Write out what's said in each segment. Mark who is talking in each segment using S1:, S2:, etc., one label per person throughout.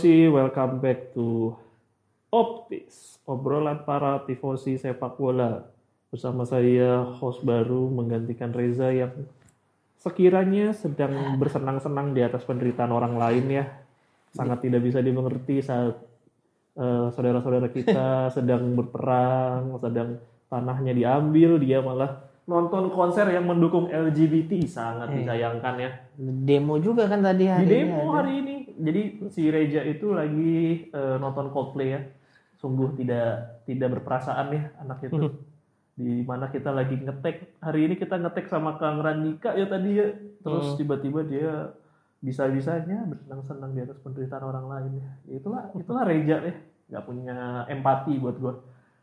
S1: Tifosi, welcome back to Optis, obrolan para Tifosi sepak bola. Bersama saya, host baru menggantikan Reza yang sekiranya sedang bersenang-senang di atas penderitaan orang lain ya. Sangat tidak bisa dimengerti saat eh, saudara-saudara kita sedang berperang, sedang tanahnya diambil, dia malah nonton konser yang mendukung LGBT. Sangat disayangkan ya.
S2: Demo juga kan tadi
S1: Di
S2: hari
S1: demo
S2: ini ada.
S1: hari ini. Jadi si Reja itu lagi eh, nonton Coldplay ya. Sungguh tidak tidak berperasaan ya anak itu. Di mana kita lagi ngetek. Hari ini kita ngetek sama Kang Randika ya tadi ya. Terus tiba-tiba dia bisa-bisanya bersenang-senang di atas penderitaan orang lain ya. Ya Itulah itulah Reja ya. Gak punya empati buat gue.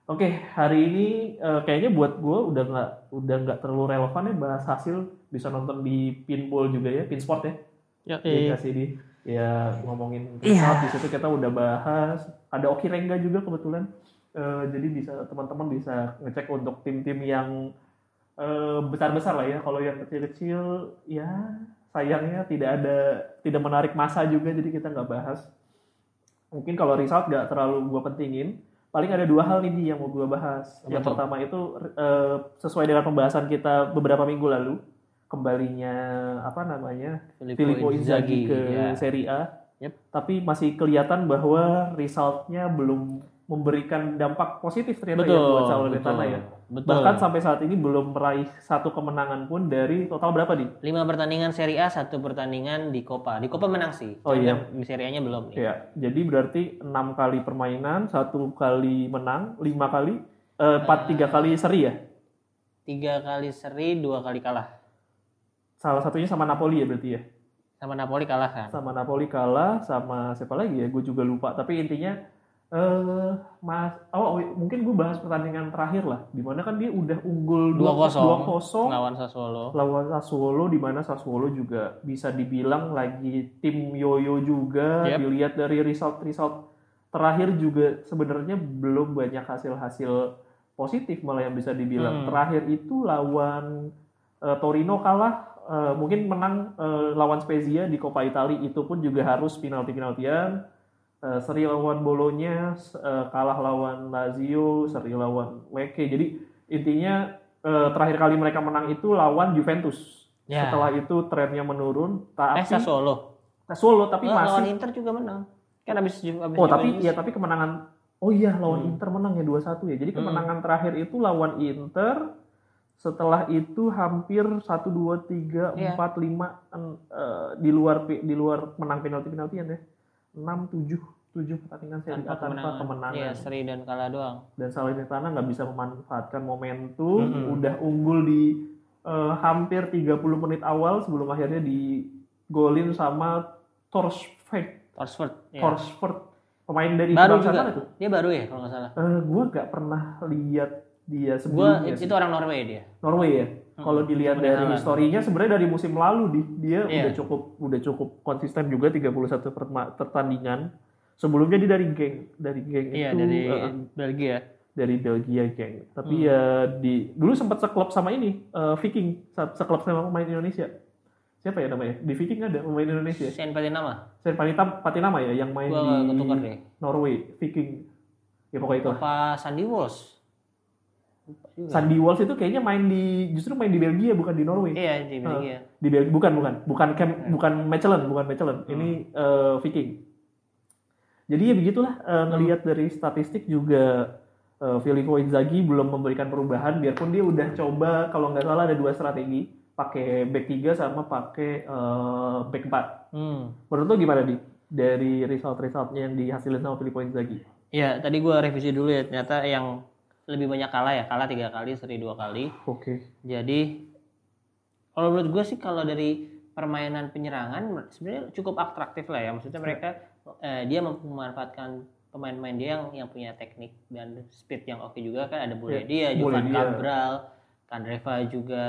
S1: Oke, hari ini eh, kayaknya buat gue udah nggak udah nggak terlalu relevan ya bahas hasil bisa nonton di pinball juga ya, pinsport ya.
S2: Ya,
S1: Jadi kasih di ya ngomongin pesawat di situ kita udah bahas. Ada Oki Rengga juga kebetulan. Eh, jadi bisa teman-teman bisa ngecek untuk tim-tim yang eh, besar-besar lah ya. Kalau yang kecil-kecil ya sayangnya tidak ada tidak menarik masa juga jadi kita nggak bahas. Mungkin kalau result nggak terlalu gue pentingin. Paling ada dua hal nih Di, yang mau gue bahas. Yang
S2: Betul.
S1: pertama itu eh, sesuai dengan pembahasan kita beberapa minggu lalu kembalinya apa namanya Filippo Inzaghi ke
S2: ya.
S1: Serie A.
S2: Yep.
S1: Tapi masih kelihatan bahwa resultnya belum memberikan dampak positif ternyata
S2: Betul,
S1: ya buat Salernitana ya.
S2: betul.
S1: Bahkan sampai saat ini belum meraih satu kemenangan pun dari total berapa di?
S2: Lima pertandingan Serie A, satu pertandingan di Copa. Di Copa menang sih.
S1: Oh, iya.
S2: Di Serie A-nya belum. nih.
S1: Ya, jadi berarti enam kali permainan, satu kali menang, lima kali, eh, empat tiga kali seri ya.
S2: Tiga kali seri, dua kali kalah.
S1: Salah satunya sama Napoli ya berarti ya.
S2: Sama Napoli kalah kan.
S1: sama Napoli kalah sama siapa lagi ya gue juga lupa tapi intinya eh mas oh oh, mungkin gue bahas pertandingan terakhir lah di mana kan dia udah unggul 2-0
S2: 2-0 lawan Sassuolo.
S1: lawan Sassuolo di mana Sassuolo juga bisa dibilang lagi tim yoyo juga
S2: Yep.
S1: dilihat dari result result terakhir juga sebenarnya belum banyak hasil-hasil positif malah yang bisa dibilang
S2: Hmm.
S1: terakhir itu lawan eh, Torino kalah eh, mungkin menang eh, lawan Spezia di Coppa Italia itu pun juga harus penalti penaltian Eh, seri lawan Bolonya eh, kalah lawan Lazio seri lawan Lecce jadi intinya eh, terakhir kali mereka menang itu lawan Juventus
S2: Ya.
S1: setelah itu trennya menurun tapi
S2: eh Sassuolo.
S1: Sassuolo tapi
S2: Oh, lawan
S1: masih
S2: Inter juga menang. Kan habis habis
S1: oh tapi ya tapi kemenangan oh iya lawan
S2: Hmm.
S1: Inter menang ya 2-1 ya jadi
S2: Hmm.
S1: kemenangan terakhir itu lawan Inter setelah itu hampir 1 2 3 4 5
S2: Iya.
S1: eh, di luar di luar menang penalti penaltian ya 6 7 7 pertandingan seri
S2: tanpa
S1: tanpa
S2: kemenangan.
S1: kemenangan
S2: Iya, seri dan kalah doang.
S1: dan Salernitana nggak bisa memanfaatkan momentum
S2: Mm-mm.
S1: udah unggul di eh, hampir 30 menit awal sebelum akhirnya digolin sama Torsfeld
S2: Oxford. Ya.
S1: Torsford pemain dari
S2: Baru juga.
S1: mana tuh
S2: Dia baru ya kalau nggak salah.
S1: Eh, gua nggak pernah lihat dia
S2: Gua
S1: sebelumnya
S2: itu
S1: sih.
S2: orang Norway dia.
S1: Norway ya kalau dilihat dari historinya sebenarnya dari musim lalu di dia
S2: Iya.
S1: udah cukup udah cukup konsisten juga 31 perma- pertandingan sebelumnya dia dari geng dari geng
S2: Iya
S1: itu
S2: dari
S1: eh,
S2: Belgia.
S1: dari Belgia geng. Tapi
S2: Hmm.
S1: ya di dulu sempat seklub sama ini eh, Viking, se- seklub sama pemain Indonesia. Siapa ya namanya? Di Viking ada pemain Indonesia.
S2: Sen Patinama.
S1: Sen Patinama, Patinama ya yang main
S2: Gua
S1: di. Norway, Viking. Ya pokoknya itu.
S2: Apa Sandy Walsh?
S1: Sandy Walsh itu kayaknya main di justru main di Belgia bukan di Norway.
S2: Iya di Belgia.
S1: Di Belgia bukan bukan bukan Cam,
S2: Hmm.
S1: bukan Mechelen, bukan Mechelen. Ini eh, Viking. Jadi ya begitulah eh, ngelihat dari statistik juga eh, Filippo Inzaghi belum memberikan perubahan biarpun dia udah coba kalau nggak salah ada dua strategi pakai back 3 sama pakai eh, back 4.
S2: Hmm.
S1: Menurut lo gimana di dari result-resultnya yang dihasilin sama Filippo Inzaghi?
S2: Iya tadi gua revisi dulu ya ternyata yang lebih banyak kalah ya kalah tiga kali seri dua kali.
S1: Oke.
S2: Jadi kalau menurut gue sih kalau dari permainan penyerangan sebenarnya cukup atraktif lah ya. Maksudnya mereka eh, dia memanfaatkan pemain-pemain dia yang yang punya teknik dan speed yang oke juga kan ada Boleh dia, Jovan
S1: Boleh dia.
S2: Cabral, Kandreva juga.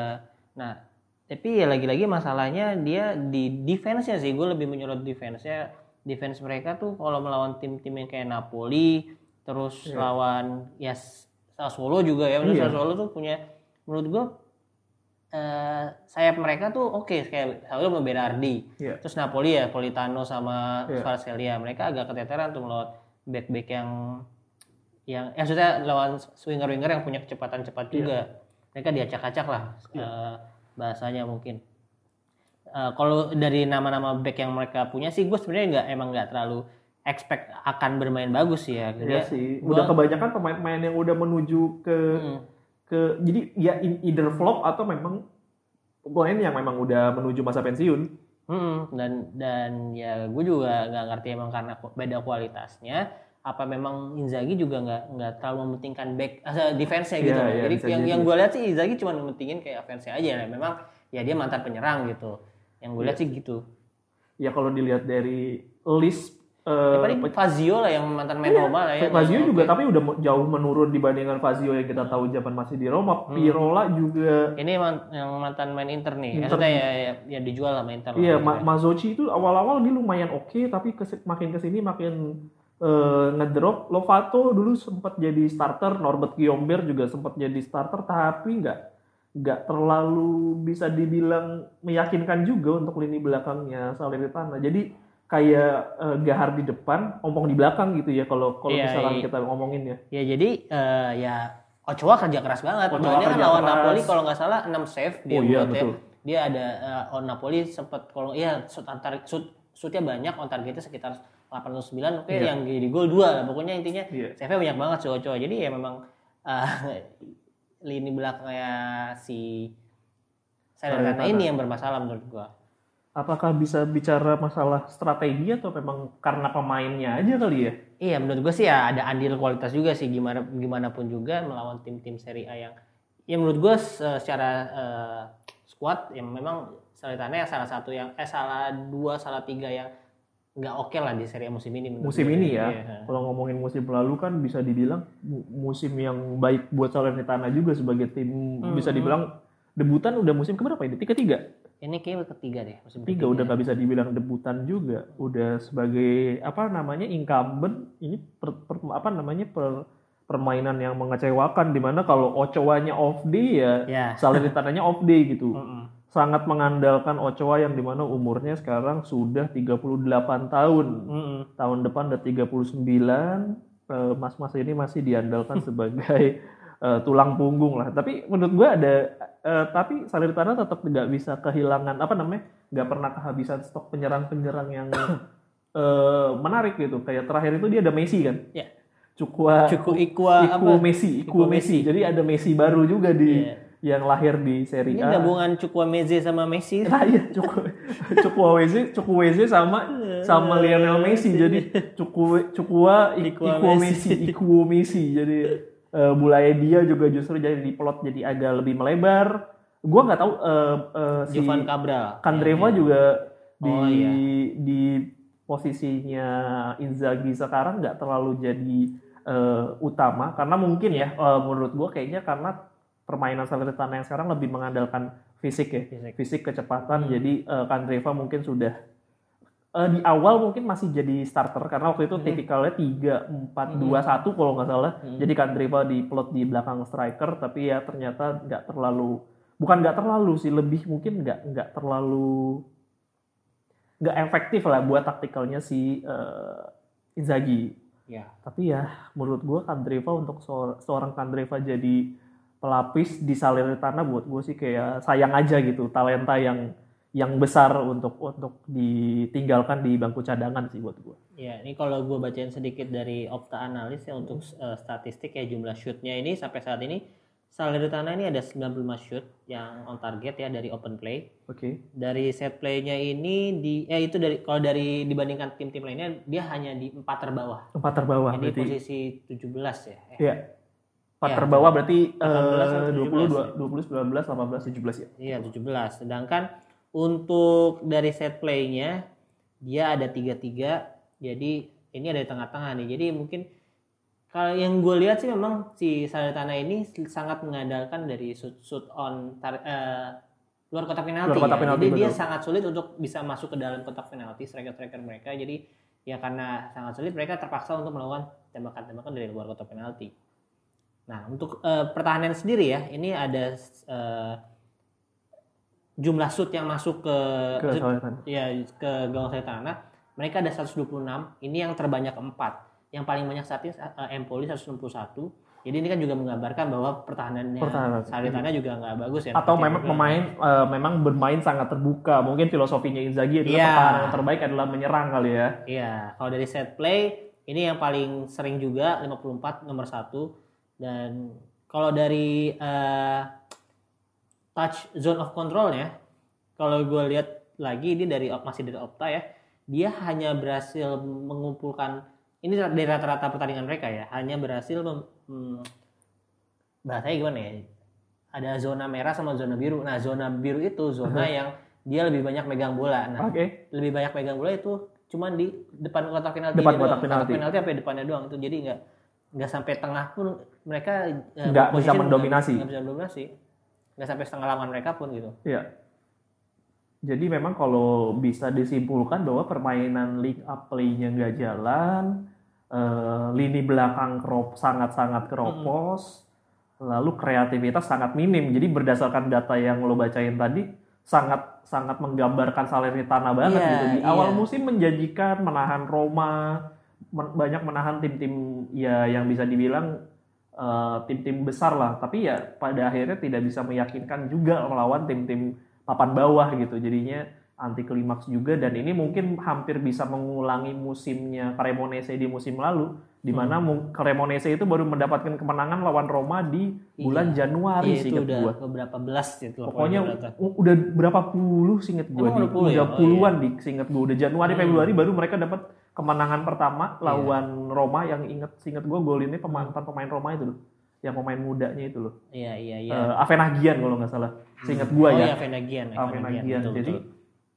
S2: Nah, tapi ya lagi-lagi masalahnya dia di defense-nya sih gue lebih menyorot defense-nya. Defense mereka tuh kalau melawan tim-tim yang kayak Napoli, terus lawan ya Sassuolo juga ya. Menurut
S1: Iya.
S2: Sassuolo tuh punya menurut gue eh sayap mereka tuh oke kayak Sassuolo sama Berardi.
S1: Iya.
S2: Terus Napoli ya Politano sama
S1: Iya.
S2: Kvaratskhelia. Mereka agak keteteran tuh melawan back-back yang yang ya maksudnya lawan swinger-winger yang punya kecepatan cepat juga. Mereka diacak-acak lah eh, bahasanya mungkin. Eh, kalau dari nama-nama back yang mereka punya sih gue sebenarnya nggak emang nggak terlalu expect akan bermain bagus sih ya.
S1: Iya
S2: Dia-
S1: sih.
S2: gua-
S1: Udah kebanyakan pemain-pemain yang udah menuju ke
S2: Mm.
S1: ke jadi ya in- either flop atau memang pemain yang memang udah menuju masa pensiun.
S2: Mm, dan dan ya gue juga nggak ngerti emang karena beda kualitasnya apa memang Inzaghi juga nggak nggak terlalu mementingkan back eh, defense-nya gitu
S1: Iya,
S2: loh.
S1: iya,
S2: Jadi
S1: bisa
S2: yang
S1: jadi.
S2: yang gue lihat sih Inzaghi cuma mementingin kayak offense aja lah. Memang ya dia mantan penyerang gitu. Yang gue lihat sih gitu.
S1: Ya kalau dilihat dari list
S2: Ya,
S1: eh,
S2: paling Fazio lah yang mantan main Roma lah ya.
S1: Fazio
S2: Yang
S1: juga
S2: oke.
S1: tapi udah jauh menurun dibandingkan Fazio yang kita tahu zaman masih di Roma.
S2: Hmm.
S1: Pirola juga
S2: Ini man- yang mantan main Inter nih.
S1: Inter.
S2: Maksudnya ya, ya, ya dijual sama Inter. lah.
S1: Iya, Ma Mazzocchi itu awal-awal dia lumayan oke, tapi kes- makin ke sini makin eh, ngedrop. Lovato dulu sempat jadi starter, Norbert Kiomber juga sempat jadi starter, tapi nggak nggak terlalu bisa dibilang meyakinkan juga untuk lini belakangnya Salernitana. Jadi kayak eh, Gahar di depan, ompong di belakang gitu ya kalau kalau
S2: Iya,
S1: misalkan
S2: iya.
S1: kita ngomongin ya.
S2: Ya jadi eh, ya Ochoa kerja keras banget.
S1: Ochoa
S2: kan
S1: kerja
S2: lawan
S1: keras.
S2: Napoli kalau nggak salah 6 save dia
S1: Oh iya,
S2: ya. Dia ada on Napoli sempat kalau iya shoot antar shoot shootnya banyak on targetnya sekitar 8 atau 9 oke
S1: Iya.
S2: yang di gol 2 pokoknya intinya
S1: Iya.
S2: save-nya banyak banget si Ochoa. Jadi ya memang eh, lini belakangnya si Salernitana. ini yang bermasalah menurut gua.
S1: Apakah bisa bicara masalah strategi atau memang karena pemainnya aja kali ya?
S2: Iya menurut gue sih ya ada andil kualitas juga sih gimana gimana pun juga melawan tim-tim Serie A yang ya menurut gue se- secara eh, squad yang memang Salernitana yang salah satu yang eh salah dua salah tiga yang nggak oke lah di Serie A musim ini
S1: musim
S2: gue.
S1: ini ya.
S2: Iya.
S1: Kalau ngomongin musim lalu kan bisa dibilang mu- musim yang baik buat Salernitana juga sebagai tim
S2: Hmm,
S1: bisa dibilang debutan udah musim keberapa ini? Tiga tiga.
S2: Ini kayaknya ketiga deh musim
S1: Tiga udah nggak bisa dibilang debutan juga. Udah sebagai apa namanya incumbent ini per- per- apa namanya per- permainan yang mengecewakan di mana kalau Ochoa-nya off day ya
S2: Ya.
S1: Salernitana-nya off day gitu.
S2: Mm-mm.
S1: Sangat mengandalkan Ochoa yang di mana umurnya sekarang sudah 38 tahun.
S2: Mm-mm.
S1: tahun depan udah 39 eh, mas-mas ini masih diandalkan sebagai eh, tulang punggung lah tapi menurut gua ada eh, tapi Salernitana tetap nggak bisa kehilangan apa namanya nggak pernah kehabisan stok penyerang-penyerang yang eh, menarik gitu kayak terakhir itu dia ada Messi kan
S2: Ya.
S1: Cukwa
S2: Cukup Ikwa
S1: Ikuo
S2: apa?
S1: Messi Ikuo
S2: Ikuo
S1: Messi jadi ada Messi baru juga di
S2: Iya.
S1: yang lahir di Serie
S2: Ini
S1: A
S2: gabungan Chukwuemeze sama Messi.
S1: Nah iya Cuku Cukwueze Cukwueze sama sama Lionel Messi jadi Cuku Cukua
S2: Ikua
S1: Ikuo
S2: Messi.
S1: Messi Ikuo Messi jadi eh, mulai dia juga justru jadi diplot jadi agak lebih melebar. Gua nggak tahu eh, eh, si
S2: Jovan Cabral.
S1: Kandreva juga di
S2: Oh, iya.
S1: di posisinya Inzaghi sekarang nggak terlalu jadi eh, utama. Karena mungkin ya eh, menurut gua kayaknya karena permainan Salernitana yang sekarang lebih mengandalkan fisik ya.
S2: Fisik.
S1: fisik kecepatan. Jadi eh, Kandreva mungkin sudah eh, di awal mungkin masih jadi starter karena waktu itu
S2: Mhm.
S1: tipikalnya tiga empat dua satu kalau nggak salah
S2: Mhm.
S1: jadi Kandreva di plot di belakang striker tapi ya ternyata nggak terlalu bukan nggak terlalu sih lebih mungkin nggak nggak terlalu nggak efektif lah buat taktikalnya si eh, Inzaghi
S2: Ya.
S1: Tapi ya menurut gue Kandreva untuk seor- seorang Kandreva jadi pelapis di Salernitana buat gue sih kayak sayang aja gitu talenta yang yang besar untuk untuk ditinggalkan di bangku cadangan sih buat gue.
S2: Ya, ini kalau gue bacain sedikit dari Opta Analis ya untuk eh, statistik ya jumlah shootnya ini sampai saat ini Salernitana ini ada 95 shoot yang on target ya dari open play.
S1: Oke.
S2: Dari set play-nya ini di eh itu dari kalau dari dibandingkan tim-tim lainnya dia hanya di empat terbawah.
S1: Empat terbawah
S2: Ini
S1: berarti.
S2: posisi 17 ya. Eh,
S1: Iya. Empat
S2: Ya,
S1: terbawah berarti
S2: 18
S1: eh,
S2: atau
S1: 20,
S2: 17
S1: 20, 19, 18, 17 ya.
S2: Iya 17. Sedangkan untuk dari set play-nya dia ada 33. Jadi ini ada di tengah-tengah nih. Jadi mungkin kalau yang gue lihat sih memang si Salernitana ini sangat mengandalkan dari shoot, shoot on tar- eh, luar kotak penalti.
S1: Luar kotak
S2: ya.
S1: penalti,
S2: Jadi dia sangat sulit untuk bisa masuk ke dalam kotak penalti striker-striker mereka. Jadi ya karena sangat sulit mereka terpaksa untuk melakukan tembakan-tembakan dari luar kotak penalti. Nah, untuk eh, pertahanan sendiri ya, ini ada eh, jumlah shoot yang masuk ke,
S1: Ke Salernitana.
S2: ya ke gawang Salernitana. Mereka ada 126. Ini yang terbanyak keempat. Yang paling banyak saat ini eh, Empoli 161. Jadi ini kan juga menggambarkan bahwa pertahanannya
S1: Pertahanan.
S2: Salernitana juga nggak bagus ya.
S1: Atau memang pemain eh, memang bermain sangat terbuka. Mungkin filosofinya Inzaghi adalah
S2: Iya.
S1: pertahanan yang terbaik adalah menyerang kali ya.
S2: Iya, kalau dari set play ini yang paling sering juga 54 nomor satu dan kalau dari eh, touch zone of controlnya, kalau gue lihat lagi ini dari masih dari Opta ya, dia hanya berhasil mengumpulkan ini dari rata-rata pertandingan mereka ya, hanya berhasil mem, hmm, bahasanya gimana ya? Ada zona merah sama zona biru. Nah, zona biru itu zona yang dia lebih banyak megang bola. Nah,
S1: Oke.
S2: lebih banyak pegang bola itu cuman di depan kotak penalti
S1: Depan
S2: doang.
S1: kotak penalti.
S2: penalti apa depannya doang itu jadi nggak nggak sampai tengah pun mereka eh,
S1: Nggak bisa mendominasi.
S2: nggak bisa mendominasi nggak sampai setengah lawan mereka pun gitu
S1: Iya. Jadi memang kalau bisa disimpulkan bahwa permainan league up play-nya nggak jalan, eh, lini belakang kerop sangat-sangat keropos, lalu kreativitas sangat minim. Jadi berdasarkan data yang lo bacain tadi, sangat sangat menggambarkan Salernitana banget
S2: Iya,
S1: gitu. Di
S2: iya.
S1: awal musim menjanjikan menahan Roma, men- banyak menahan tim-tim ya yang bisa dibilang eh, tim-tim besar lah. Tapi ya pada akhirnya tidak bisa meyakinkan juga melawan tim-tim papan bawah gitu. Jadinya anti klimaks juga dan ini mungkin hampir bisa mengulangi musimnya Cremonese di musim lalu di mana mu- Cremonese itu baru mendapatkan kemenangan lawan Roma di bulan Januari
S2: Iya, itu
S1: seingat
S2: udah
S1: gua.
S2: beberapa belas loh,
S1: Pokoknya udah berapa puluh singkat gue
S2: Emang
S1: di
S2: udah ya?
S1: udah
S2: Oh,
S1: puluhan di singkat gue udah Januari
S2: Hmm.
S1: Februari baru mereka dapat kemenangan pertama
S2: Iya.
S1: lawan Roma yang inget singkat gue gol ini pemain pemain Roma itu loh. Yang pemain mudanya itu loh.
S2: Iya iya iya.
S1: Eh, Avenagian kalau nggak salah. Singkat gue
S2: oh
S1: ya.
S2: iya Venagian
S1: Avenagian jadi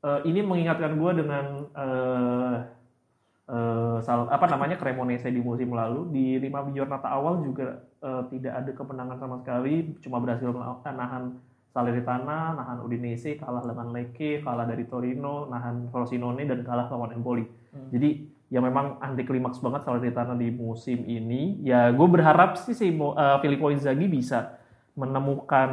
S1: eh, ini mengingatkan gue dengan eh, eh, sal- apa namanya Cremonese di musim lalu. Di lima giornata awal juga eh, tidak ada kemenangan sama sekali. Cuma berhasil melakukan nahan Salernitana, nahan Udinese, kalah dengan Lecce, kalah dari Torino, nahan Frosinone dan kalah lawan Empoli.
S2: Hmm.
S1: Jadi ya memang anti klimaks banget Salernitana di musim ini. Ya gue berharap sih si Mo- eh, Filippo Inzaghi bisa menemukan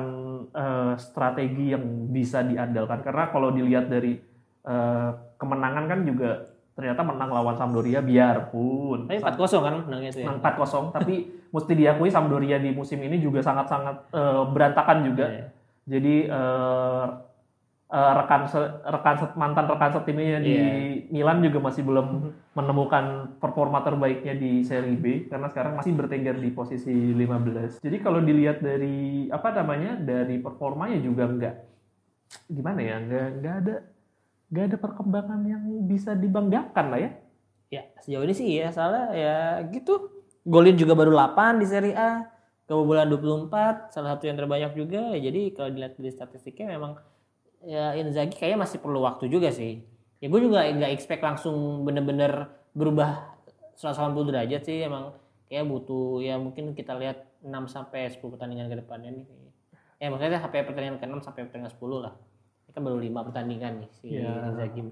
S1: eh, strategi yang bisa diandalkan karena kalau dilihat dari eh, kemenangan kan juga ternyata menang lawan Sampdoria biarpun
S2: tapi 4-0 kan menangnya itu ya
S1: menang 4-0 tapi mesti diakui Sampdoria di musim ini juga sangat-sangat eh, berantakan juga.
S2: Iya.
S1: Jadi eh, eh, rekan se- rekan set- mantan rekan setimnya di
S2: Iya.
S1: Milan juga masih belum menemukan performa terbaiknya di Serie B karena sekarang masih bertengger di posisi 15. Jadi kalau dilihat dari apa namanya dari performanya juga enggak gimana ya enggak enggak ada enggak ada perkembangan yang bisa dibanggakan lah ya.
S2: Ya, sejauh ini sih ya salah ya gitu. Golin juga baru 8 di Serie A. Kebobolan 24, salah satu yang terbanyak juga. Ya, jadi kalau dilihat dari statistiknya memang ya Inzaghi kayaknya masih perlu waktu juga sih. Ya gue juga nggak expect langsung bener-bener berubah 180 derajat sih emang kayak butuh ya mungkin kita lihat 6 sampai 10 pertandingan ke depannya nih. Ya maksudnya sampai pertandingan ke-6 sampai pertandingan 10 lah. Ini kan baru 5 pertandingan nih si
S1: Ya.
S2: Inzaghi.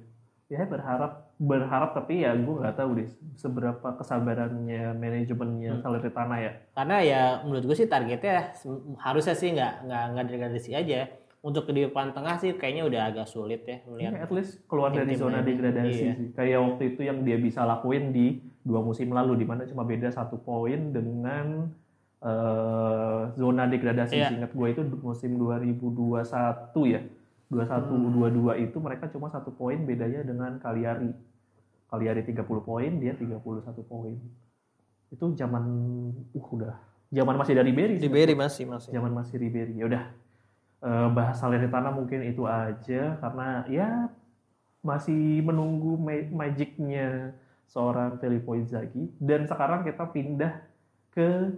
S1: ya berharap berharap tapi ya gue nggak tahu deh seberapa kesabarannya manajemennya Salernitana ya
S2: karena ya menurut gue sih targetnya harusnya sih nggak nggak nggak degradasi aja untuk di depan tengah sih kayaknya udah agak sulit ya
S1: ya
S2: melihat
S1: at least keluar dari zona degradasi
S2: Iya.
S1: sih kayak waktu itu yang dia bisa lakuin di dua musim lalu di mana cuma beda satu poin dengan eh, zona degradasi.
S2: Iya.
S1: Seingat gue itu musim 2021 ya. 21 22 itu mereka cuma satu poin bedanya dengan Cagliari. Cagliari 30 poin, dia 31 poin. Itu zaman uh udah zaman masih dari Berry
S2: Di Berry masih masih.
S1: zaman masih Ribery. Ya udah eh, bahas Salernitana mungkin itu aja karena ya masih menunggu ma- magicnya seorang Filippo Inzaghi dan sekarang kita pindah ke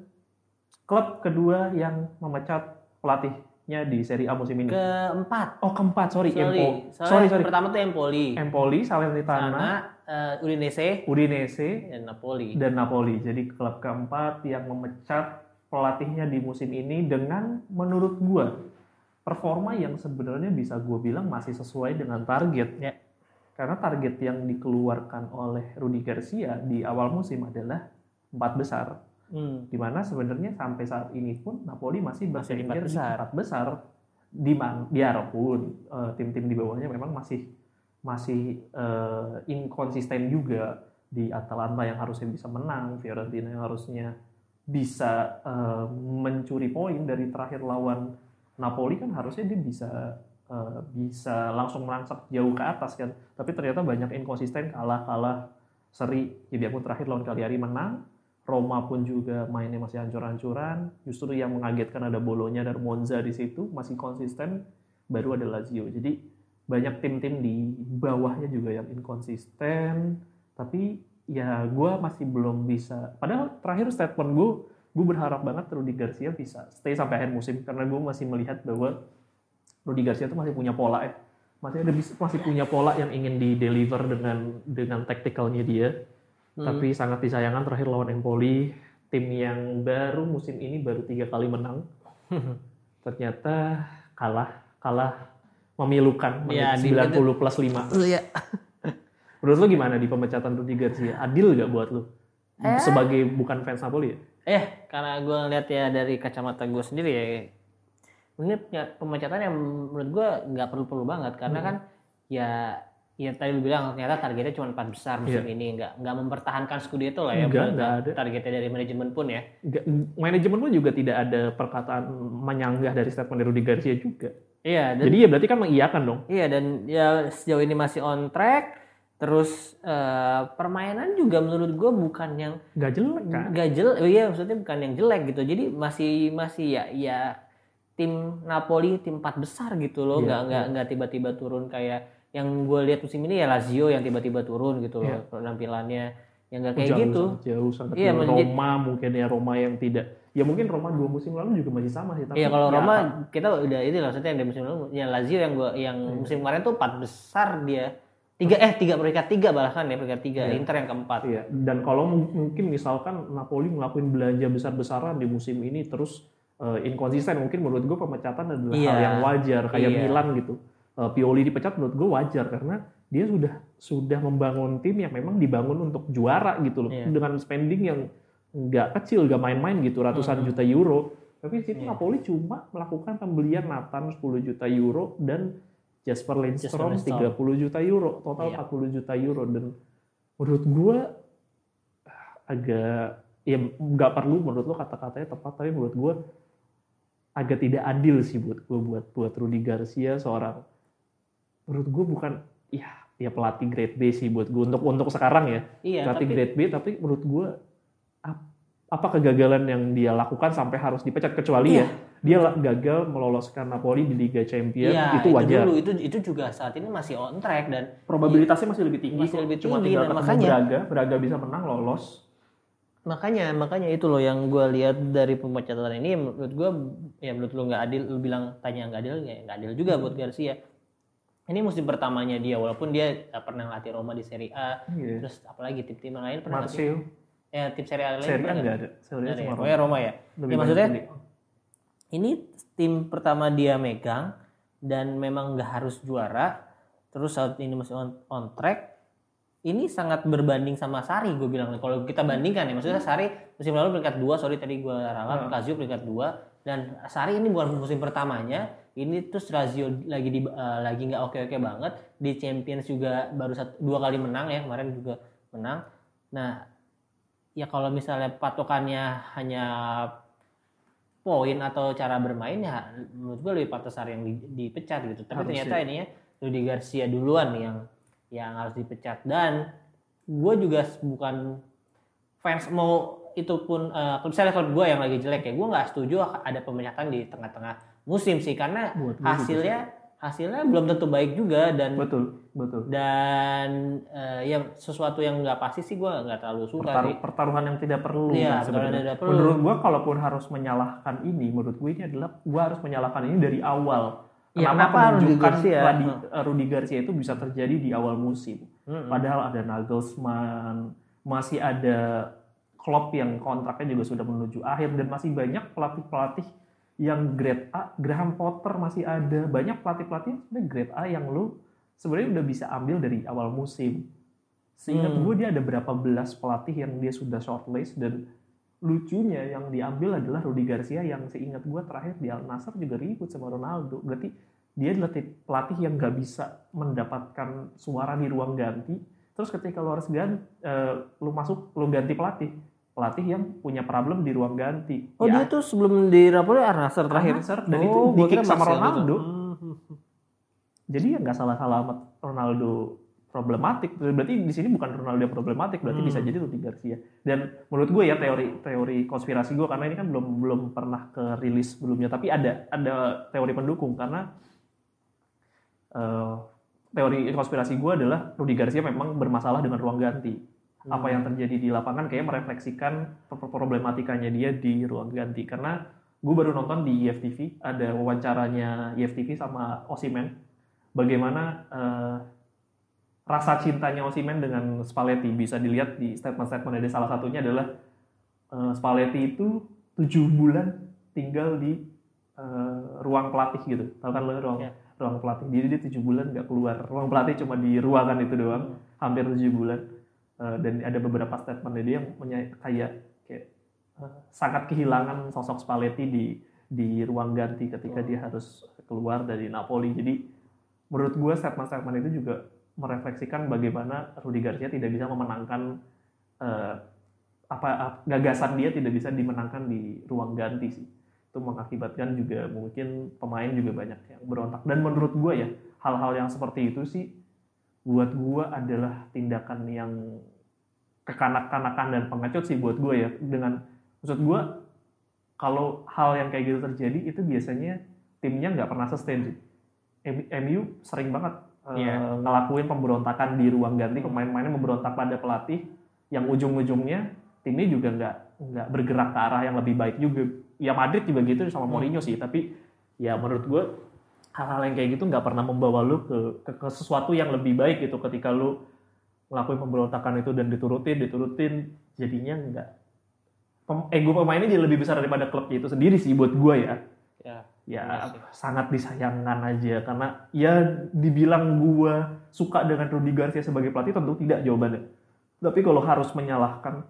S1: klub kedua yang memecat pelatihnya di Serie A musim ini.
S2: Keempat.
S1: Oh keempat sorry,
S2: Sorry.
S1: Empo.
S2: Soalnya
S1: Sorry sorry.
S2: Pertama tuh Empoli.
S1: Empoli, Salernitana,
S2: Sama eh, Udinese
S1: Udinese,
S2: dan Napoli.
S1: dan Napoli. Jadi klub keempat yang memecat pelatihnya di musim ini dengan menurut gua performa yang sebenarnya bisa gua bilang masih sesuai dengan target.
S2: Ya.
S1: Karena target yang dikeluarkan oleh Rudi Garcia di awal musim adalah empat besar.
S2: Hmm.
S1: Di mana sebenarnya sampai saat ini pun Napoli masih
S2: Masih di empat besar.
S1: Di man, biarpun eh, tim-tim di bawahnya memang masih masih eh, inkonsisten juga di Atalanta yang harusnya bisa menang, Fiorentina yang harusnya bisa eh, mencuri poin dari terakhir lawan Napoli kan harusnya dia bisa eh, bisa langsung merangsak jauh ke atas kan. Tapi ternyata banyak inkonsisten kalah-kalah seri. Jadi aku terakhir lawan Cagliari menang, Roma pun juga mainnya masih hancur-hancuran. Justru yang mengagetkan ada Bolonya dan Monza di situ masih konsisten. Baru ada Lazio. Jadi banyak tim-tim di bawahnya juga yang inkonsisten. Tapi ya gue masih belum bisa. Padahal terakhir statement gue, gue berharap banget Rudi Garcia bisa stay sampai akhir musim karena gue masih melihat bahwa Rudi Garcia itu masih punya pola ya. Masih ada masih punya pola yang ingin di deliver dengan dengan tacticalnya dia
S2: Hmm.
S1: tapi sangat disayangkan terakhir lawan Empoli tim yang baru musim ini baru tiga kali menang ternyata kalah kalah memilukan
S2: Ya,
S1: menit
S2: di
S1: 90 plus 5
S2: Iya.
S1: menurut lu gimana di pemecatan Rudi Garcia adil gak buat lu
S2: Eh.
S1: sebagai bukan fans Napoli ya
S2: Eh, karena gue ngeliat ya dari kacamata gue sendiri ya, ini punya pemecatan yang menurut gue nggak perlu-perlu banget karena
S1: Hmm.
S2: kan ya ya tadi lu bilang ternyata targetnya cuma empat besar musim
S1: Iya.
S2: ini nggak nggak mempertahankan Scudetto lah ya
S1: Nggak,
S2: menurut
S1: nggak
S2: gua.
S1: ada.
S2: targetnya dari manajemen pun ya
S1: Nggak- manajemen pun juga tidak ada perkataan menyanggah dari statement Rudi Garcia juga
S2: iya dan
S1: jadi ya berarti kan mengiyakan dong
S2: iya dan ya sejauh ini masih on track terus eh, permainan juga menurut gue bukan yang
S1: nggak jelek kan
S2: nggak jelek oh iya maksudnya bukan yang jelek gitu. Jadi masih masih ya ya tim Napoli tim empat besar gitu loh.
S1: Iya,
S2: nggak nggak nggak tiba-tiba turun kayak yang gue lihat musim ini ya Lazio yang tiba-tiba turun gitu loh
S1: Iya.
S2: penampilannya. Yang nggak kayak
S1: jauh,
S2: gitu.
S1: jauh sangat
S2: Iya, menjadi-
S1: Roma mungkin ya Roma yang tidak ya mungkin Roma dua musim lalu juga masih sama sih tapi
S2: Iya kalau
S1: ya
S2: Roma
S1: apa-
S2: kita udah ini lah maksudnya yang musim lalu ya Lazio yang gua yang
S1: Iya.
S2: musim kemarin tuh empat besar dia tiga eh tiga peringkat tiga bahkan ya peringkat tiga
S1: Iya.
S2: Inter yang keempat
S1: Iya, dan kalau mung- mungkin misalkan Napoli ngelakuin belanja besar-besaran di musim ini terus eh, inkonsisten, mungkin menurut gue pemecatan adalah
S2: Iya.
S1: hal yang wajar kayak
S2: Iya.
S1: Milan gitu. Eh, Pioli dipecat menurut gue wajar karena dia sudah sudah membangun tim yang memang dibangun untuk juara gitu loh
S2: Iya.
S1: dengan spending yang nggak kecil, nggak main-main gitu ratusan
S2: Mhm.
S1: juta euro. Tapi di situ
S2: Iya.
S1: Napoli cuma melakukan pembelian Nathan 10 juta euro dan Jasper Lindstrom
S2: Lindstrom.
S1: 30 juta euro, total
S2: Iya.
S1: 40 juta euro dan menurut gua agak ya nggak perlu menurut lo kata-katanya tepat tapi menurut gua agak tidak adil sih buat gua buat buat Rudi Garcia seorang menurut gua bukan ya ya pelatih grade B sih buat gua untuk untuk sekarang ya
S2: iya
S1: pelatih
S2: tapi
S1: grade B tapi menurut gua ap- apa kegagalan yang dia lakukan sampai harus dipecat kecuali
S2: Iya.
S1: ya dia gagal meloloskan Napoli di Liga Champions
S2: Iya,
S1: itu wajar.
S2: dulu itu itu juga saat ini masih on track dan
S1: probabilitasnya masih lebih tinggi
S2: Masih lebih
S1: cuma
S2: tinggi,
S1: tinggal
S2: dan
S1: ketemu
S2: makanya-
S1: Braga Braga bisa menang lolos.
S2: Makanya makanya itu loh yang gue lihat dari pemecatan ini menurut gue ya menurut lu nggak adil lu bilang tanya nggak adil ya nggak adil juga buat Garcia. Ini musim pertamanya dia walaupun dia pernah latih Roma di Serie A
S1: Iya.
S2: terus apalagi tim-tim lain pernah sih
S1: Marcel
S2: ya tim Serie A lain
S1: Serie A nggak ada. Serie A
S2: Nggak ada ya?
S1: cuma
S2: Roma ya?
S1: Lebih
S2: Ya, maksudnya-. Ini tim pertama dia megang dan memang nggak harus juara terus saat ini masih on, on track ini sangat berbanding sama Sari gue bilang kalau kita bandingkan ya maksudnya Sari musim lalu peringkat 2 sorry tadi gue ralat
S1: Hmm.
S2: Lazio peringkat 2 dan Sari ini bukan musim pertamanya ini terus Lazio lagi di eh, lagi nggak oke oke banget di Champions juga baru satu, dua kali menang ya kemarin juga menang nah ya kalau misalnya patokannya hanya poin atau cara bermain ya menurut gue lebih pantas yang di, dipecat gitu. Tapi
S1: Harusnya.
S2: ternyata ini ya Rudy Garcia duluan yang yang harus dipecat dan gue juga bukan fans mau itu pun eh, misalnya kalau gue yang lagi jelek ya gue nggak setuju ada pemecatan di tengah-tengah musim sih karena
S1: Buat juga
S2: hasilnya belum tentu baik juga dan
S1: Betul, betul.
S2: dan eh, ya sesuatu yang nggak pasti sih gue nggak terlalu suka
S1: Pertaruh-
S2: sih.
S1: pertaruhan yang tidak perlu. Kan
S2: pertaruhan
S1: sebenarnya.
S2: yang tidak perlu.
S1: Menurut gua kalaupun harus menyalahkan ini, menurut gue ini adalah gua harus menyalahkan ini dari awal.
S2: Iya,
S1: Kenapa
S2: kenapa Rudy Garcia?
S1: Radi- eh, Rudy Garcia itu bisa terjadi di awal musim?
S2: Mm-mm.
S1: Padahal ada Nagelsmann, masih ada Klopp yang kontraknya juga sudah menuju akhir dan masih banyak pelatih-pelatih yang grade A, Graham Potter masih ada, banyak pelatih-pelatih sebenarnya grade A yang lu sebenarnya udah bisa ambil dari awal musim. Seingat
S2: Hmm.
S1: gue dia ada berapa belas pelatih yang dia sudah shortlist dan lucunya yang diambil adalah Rudy Garcia yang seingat gue terakhir di Al Nassr juga ribut sama Ronaldo. Berarti dia adalah pelatih yang nggak bisa mendapatkan suara di ruang ganti. Terus ketika lu harus ganti, lu masuk, lu ganti pelatih, pelatih yang punya problem di ruang ganti.
S2: Oh
S1: Ya,
S2: dia tuh sebelum di Napoli Al-Nassr terakhir.
S1: Al-Nassr, dan
S2: oh,
S1: itu
S2: kira
S1: sama Ronaldo.
S2: Hmm.
S1: Jadi ya nggak salah-salah amat Ronaldo problematik. Berarti di sini bukan Ronaldo yang problematik, berarti
S2: Hmm.
S1: bisa jadi Rudy Garcia. Dan menurut gue ya teori teori konspirasi gue karena ini kan belum belum pernah ke rilis sebelumnya, tapi ada ada teori pendukung karena eh, teori konspirasi gue adalah Rudy Garcia memang bermasalah dengan ruang ganti. Apa yang terjadi di lapangan kayak merefleksikan pro- problematikanya dia di ruang ganti. Karena gue baru nonton di E IFTV ada wawancaranya E IFTV sama Osimen. Bagaimana eh, rasa cintanya Osimen dengan Spalletti. Bisa dilihat di statement-statement ada. Salah satunya adalah eh, Spalletti itu tujuh bulan tinggal di eh, ruang pelatih gitu. Tahu kan lo ruang
S2: Ya.
S1: ruang pelatih. Jadi dia tujuh bulan nggak keluar. Ruang pelatih cuma di ruangan itu doang. Hampir tujuh bulan dan ada beberapa statement dia yang punya kayak kayak eh, sangat kehilangan sosok Spalletti di di ruang ganti ketika dia harus keluar dari Napoli. Jadi menurut gue statement-statement itu juga merefleksikan bagaimana Rudy Garcia tidak bisa memenangkan eh, apa ap- gagasan dia tidak bisa dimenangkan di ruang ganti sih. Itu mengakibatkan juga mungkin pemain juga banyak yang berontak. Dan menurut gue ya hal-hal yang seperti itu sih buat gue adalah tindakan yang kekanak-kanakan dan pengecut sih buat gue ya. Dengan maksud gue kalau hal yang kayak gitu terjadi itu biasanya timnya nggak pernah sustain sih. MU sering banget eh,
S2: Iya.
S1: ngelakuin pemberontakan di ruang ganti. Pemain-pemainnya memberontak pada pelatih yang ujung-ujungnya timnya juga nggak nggak bergerak ke arah yang lebih baik juga. Ya Madrid juga gitu sama Mourinho sih tapi ya menurut gue hal-hal yang kayak gitu nggak pernah membawa lu ke, ke ke sesuatu yang lebih baik gitu. Ketika lu ngelakuin pemberontakan itu dan diturutin diturutin jadinya nggak. Pem- ego pemainnya jadi lebih besar daripada klubnya itu sendiri sih buat gue ya.
S2: Ya.
S1: ya
S2: Iya
S1: sangat disayangkan aja. Karena ya dibilang gua suka dengan Rudy Garcia sebagai pelatih tentu tidak jawabannya. Tapi kalau harus menyalahkan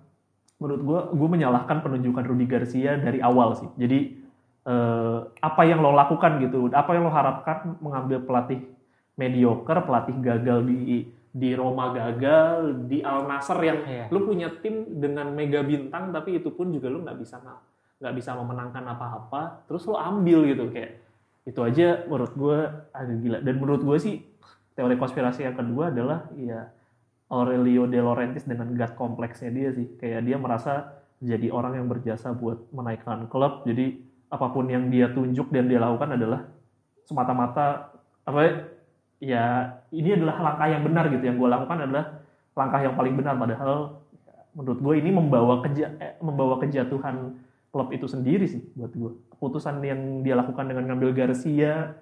S1: menurut gua gua menyalahkan penunjukan Rudy Garcia dari awal sih. Jadi eh, apa yang lo lakukan gitu apa yang lo harapkan mengambil pelatih mediocre pelatih gagal di di Roma gagal di Al Nassr yang
S2: Iya.
S1: lu punya tim dengan mega bintang tapi itu pun juga lu nggak bisa nggak bisa memenangkan apa-apa terus lo ambil gitu kayak itu aja menurut gue agak gila dan menurut gue sih teori konspirasi yang kedua adalah ya Aurelio De Laurentiis dengan God kompleksnya dia sih kayak dia merasa jadi orang yang berjasa buat menaikkan klub jadi apa pun yang dia tunjuk dan dia lakukan adalah semata-mata apa ya ini adalah langkah yang benar gitu. Yang gue lakukan adalah langkah yang paling benar. Padahal menurut gue ini membawa keja eh, membawa kejatuhan klub itu sendiri sih buat gue keputusan yang dia lakukan dengan ngambil Garcia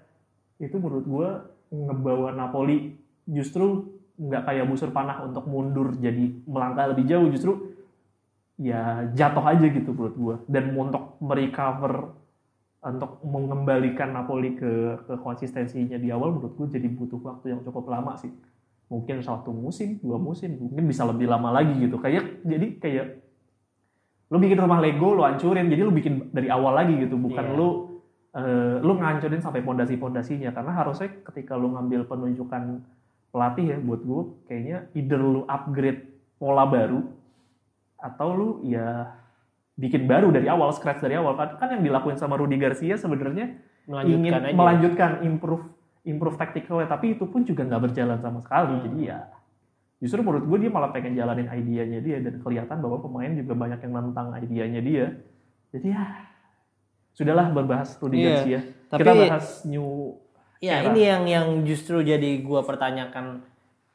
S1: itu menurut gue ngebawa Napoli justru nggak kayak busur panah untuk mundur jadi melangkah lebih jauh. Justru ya jatuh aja gitu menurut gue dan untuk merecover untuk mengembalikan Napoli ke, ke konsistensinya di awal menurut gue jadi butuh waktu yang cukup lama sih. Mungkin satu musim dua musim mungkin bisa lebih lama lagi gitu. Kayak jadi kayak lu bikin rumah Lego lu hancurin. Jadi lu bikin dari awal lagi gitu. Bukan
S2: Iya.
S1: lu eh, lu ngancurin sampai pondasi-pondasinya. Karena harusnya ketika lu ngambil penunjukan pelatih ya buat gue kayaknya either lu upgrade pola baru atau lu ya bikin baru dari awal scratch dari awal. Kan kan yang dilakuin sama Rudy Garcia sebenarnya ingin
S2: Melanjutkan aja.
S1: melanjutkan improve improve tacticalnya. Tapi itu pun juga nggak berjalan sama sekali.
S2: Hmm.
S1: jadi ya justru menurut gue dia malah pengen jalanin idenya dia. Dan kelihatan bahwa pemain juga banyak yang nentang idenya dia. Jadi ya sudahlah berbahas Rudy
S2: Iya,
S1: Garcia.
S2: Tapi-
S1: kita bahas new
S2: Ya
S1: era.
S2: ini yang yang justru jadi gua pertanyakan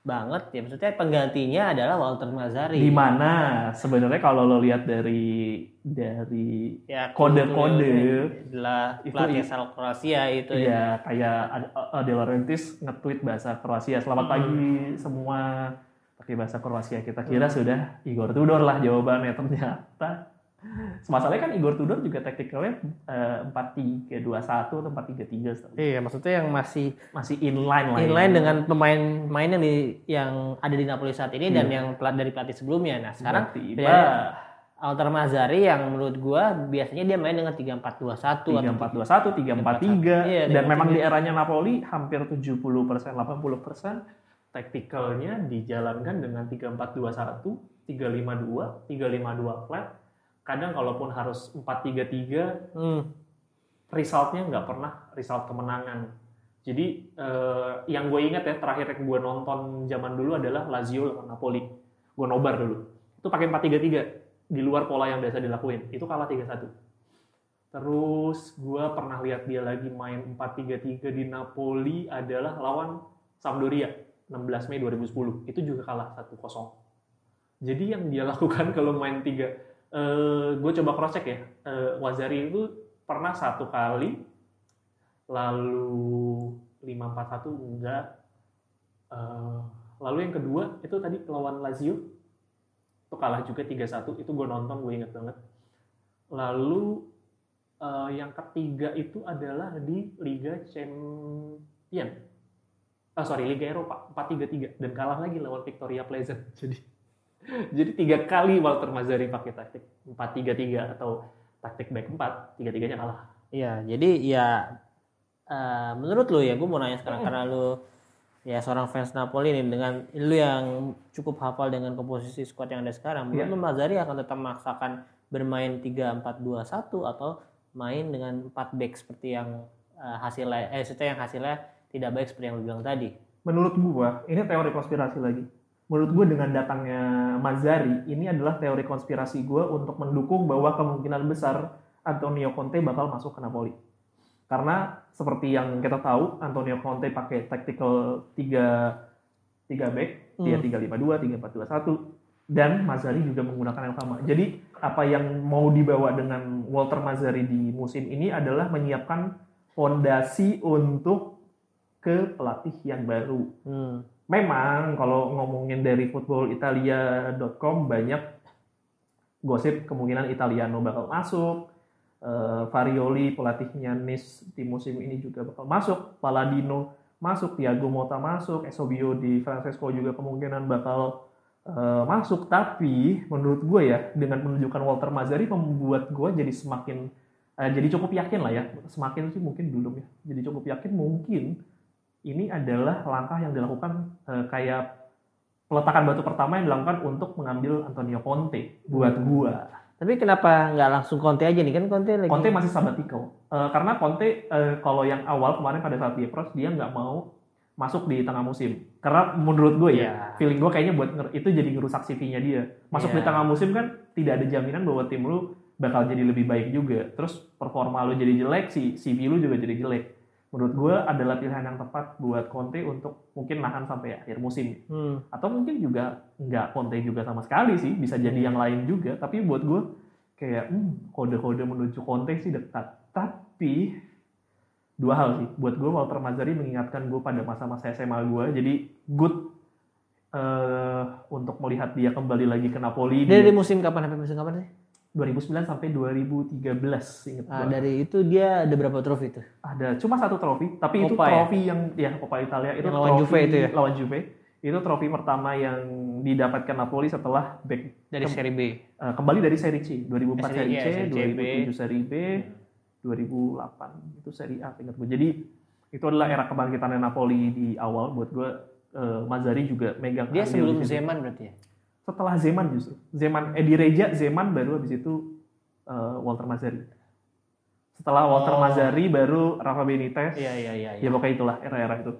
S2: banget ya maksudnya penggantinya adalah Walter Mazzari.
S1: di mana sebenarnya kalau lo lihat dari dari
S2: Ya
S1: Kode-kode.
S2: adalah pelatih asal Kroasia itu ya.
S1: ya kayak De Laurentiis nge-tweet bahasa Kroasia selamat
S2: Hmm.
S1: pagi semua pakai bahasa Kroasia kita kira sudah Igor Tudor lah jawabannya ternyata masalahnya kan Igor Tudor juga taktikalnya empat tiga dua satu atau empat tiga tiga
S2: Iya maksudnya yang masih
S1: masih inline lah ya.
S2: inline dengan pemain-pemain yang di yang ada di Napoli saat ini dan
S1: Iya.
S2: yang pelat dari pelatih sebelumnya. Nah sekarang
S1: tiba
S2: ya, Walter Mazzari yang menurut gua biasanya dia main dengan 3-4-2-1
S1: tiga
S2: atau
S1: empat dua satu tiga empat tiga
S2: Iya,
S1: dan
S2: tiga
S1: memang
S2: empat
S1: di eranya Napoli hampir 70 persen 80 persen taktikalnya dijalankan dengan tiga empat dua satu tiga lima dua tiga lima dua flat kadang kalaupun harus 4-3-3
S2: hmm.
S1: resultnya nggak pernah result kemenangan jadi eh, yang gue ingat ya terakhir yang gue nonton zaman dulu adalah Lazio lawan Napoli gue nobar dulu itu pakai 4-3-3 di luar pola yang biasa dilakuin itu kalah 3-1 Terus gue pernah lihat dia lagi main 4-3-3 di Napoli adalah lawan Sampdoria 16 Mei 2010. Itu juga kalah 1-0. Jadi yang dia lakukan kalau main 3 Eh, uh, gue coba cross check ya. Uh, Wazari itu pernah satu kali lalu 541 enggak. Uh, lalu yang kedua itu tadi lawan Lazio. Itu kalah juga 3-1 itu gue nonton gue inget banget. Lalu uh, yang ketiga itu adalah di Liga Champion oh, ah, sorry Liga Eropa 4-3-3 dan kalah lagi lawan Victoria Pleasant. Jadi jadi tiga kali Walter Mazzari pakai taktik 4-3-3 atau taktik back 4 tiga-tiganya kalah.
S2: Iya, jadi ya eh, menurut lu ya, gue mau nanya sekarang karena lu ya seorang fans Napoli nih dengan lu yang cukup hafal dengan komposisi squad yang ada sekarang, menurut lu Mazzari akan tetap memaksakan bermain 3-4-2-1 atau main dengan 4 back seperti yang eh, hasilnya eh yang hasilnya tidak baik seperti yang lu bilang tadi.
S1: menurut gua ini teori konspirasi lagi menurut gua dengan datangnya Mazzari ini adalah teori konspirasi gua untuk mendukung bahwa kemungkinan besar Antonio Conte bakal masuk ke Napoli karena seperti yang kita tahu Antonio Conte pakai tactical 3 3 back dia
S2: Hmm.
S1: 352 3421 dan Mazzari juga menggunakan yang sama jadi apa yang mau dibawa dengan Walter Mazzari di musim ini adalah menyiapkan fondasi untuk ke pelatih yang baru
S2: Hmm.
S1: Memang kalau ngomongin dari footballitalia.com banyak gosip kemungkinan Italiano bakal masuk Eh, Farioli pelatihnya Nice di musim ini juga bakal masuk Paladino masuk Thiago Motta masuk Eusebio di Francesco juga kemungkinan bakal eh, masuk. Tapi menurut gue ya dengan menunjukkan Walter Mazzari membuat gue jadi semakin eh, jadi cukup yakin lah ya. Semakin sih mungkin belum ya. Jadi cukup yakin mungkin ini adalah langkah yang dilakukan eh, kayak peletakan batu pertama yang dilakukan untuk mengambil Antonio Conte buat gua.
S2: Tapi kenapa nggak langsung Conte aja nih kan Conte lagi
S1: Conte masih sabbatical. Eh, karena Conte eh, kalau yang awal kemarin pada saat dia approach dia nggak mau masuk di tengah musim. Karena menurut gue ya,
S2: Iya.
S1: feeling gue kayaknya buat itu jadi ngerusak CV-nya dia. Masuk
S2: Iya.
S1: di tengah musim kan tidak ada jaminan bahwa tim lu bakal jadi lebih baik juga. Terus performa lu jadi jelek, si CV lu juga jadi jelek. Menurut gue adalah pilihan yang tepat buat Conte untuk mungkin nahan sampai akhir musim.
S2: Hmm.
S1: atau mungkin juga nggak Conte juga sama sekali sih bisa jadi yang lain juga tapi buat gue kayak hmm, kode-kode menuju Conte sih dekat tapi dua hal sih buat gue Walter Mazzari mengingatkan gue pada masa-masa SMA gue jadi good eh, untuk melihat dia kembali lagi ke Napoli
S2: Dia
S1: di
S2: dari musim kapan sampai musim kapan sih?
S1: 2009 sampai 2013 inget
S2: Ah, dari itu dia ada berapa trofi itu?
S1: ada cuma satu trofi tapi itu
S2: Coppa ya?
S1: trofi yang ya Coppa Italia itu
S2: Yang lawan
S1: trofi
S2: Juve itu ya?
S1: lawan Juve itu trofi pertama yang didapatkan Napoli setelah back
S2: Dari
S1: Kem-
S2: seri B.
S1: eh, kembali dari seri C 2004
S2: Seri-
S1: seri C
S2: B.
S1: 2007 seri B 2008 itu seri A ingat gue jadi itu adalah era kebangkitan Napoli di awal buat gue eh, Mazzari juga megang
S2: Dia sebelum. Zeman berarti ya?
S1: Setelah Zeman justru. Zeman Edi Reja, Zeman baru habis itu eh, Walter Mazzari. Setelah Walter
S2: Oh.
S1: Mazzari baru Rafa Benitez.
S2: Iya iya iya.
S1: Ya pokoknya itulah era-era itu.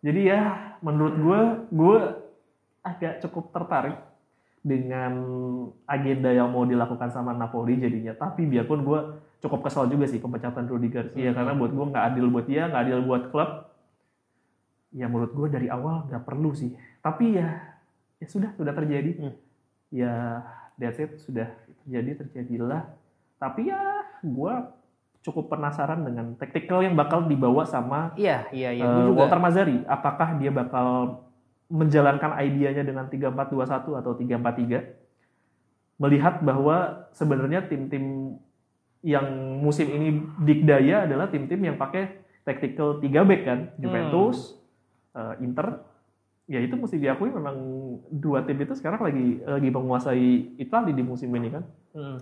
S1: Jadi ya menurut gue, gue agak cukup tertarik dengan agenda yang mau dilakukan sama Napoli jadinya. Tapi biarpun gue cukup kesal juga sih pemecatan Rudi Garcia
S2: Hmm.
S1: karena buat gue nggak adil buat dia, nggak adil buat klub. Ya menurut gue dari awal nggak perlu sih. Tapi ya ya sudah sudah terjadi.
S2: Hmm.
S1: Ya that's it sudah terjadi terjadilah. Tapi ya gue cukup penasaran dengan taktikal yang bakal dibawa sama
S2: Iya iya iya. Juga.
S1: Walter Mazzari, apakah dia bakal menjalankan idenya dengan 3421 atau 343? Melihat bahwa sebenarnya tim-tim yang musim ini dikdaya adalah tim-tim yang pakai tactical 3 back kan, Juventus, eh, Inter. Ya itu mesti diakui memang dua tim itu sekarang lagi lagi menguasai Italia di musim ini kan.
S2: Hmm.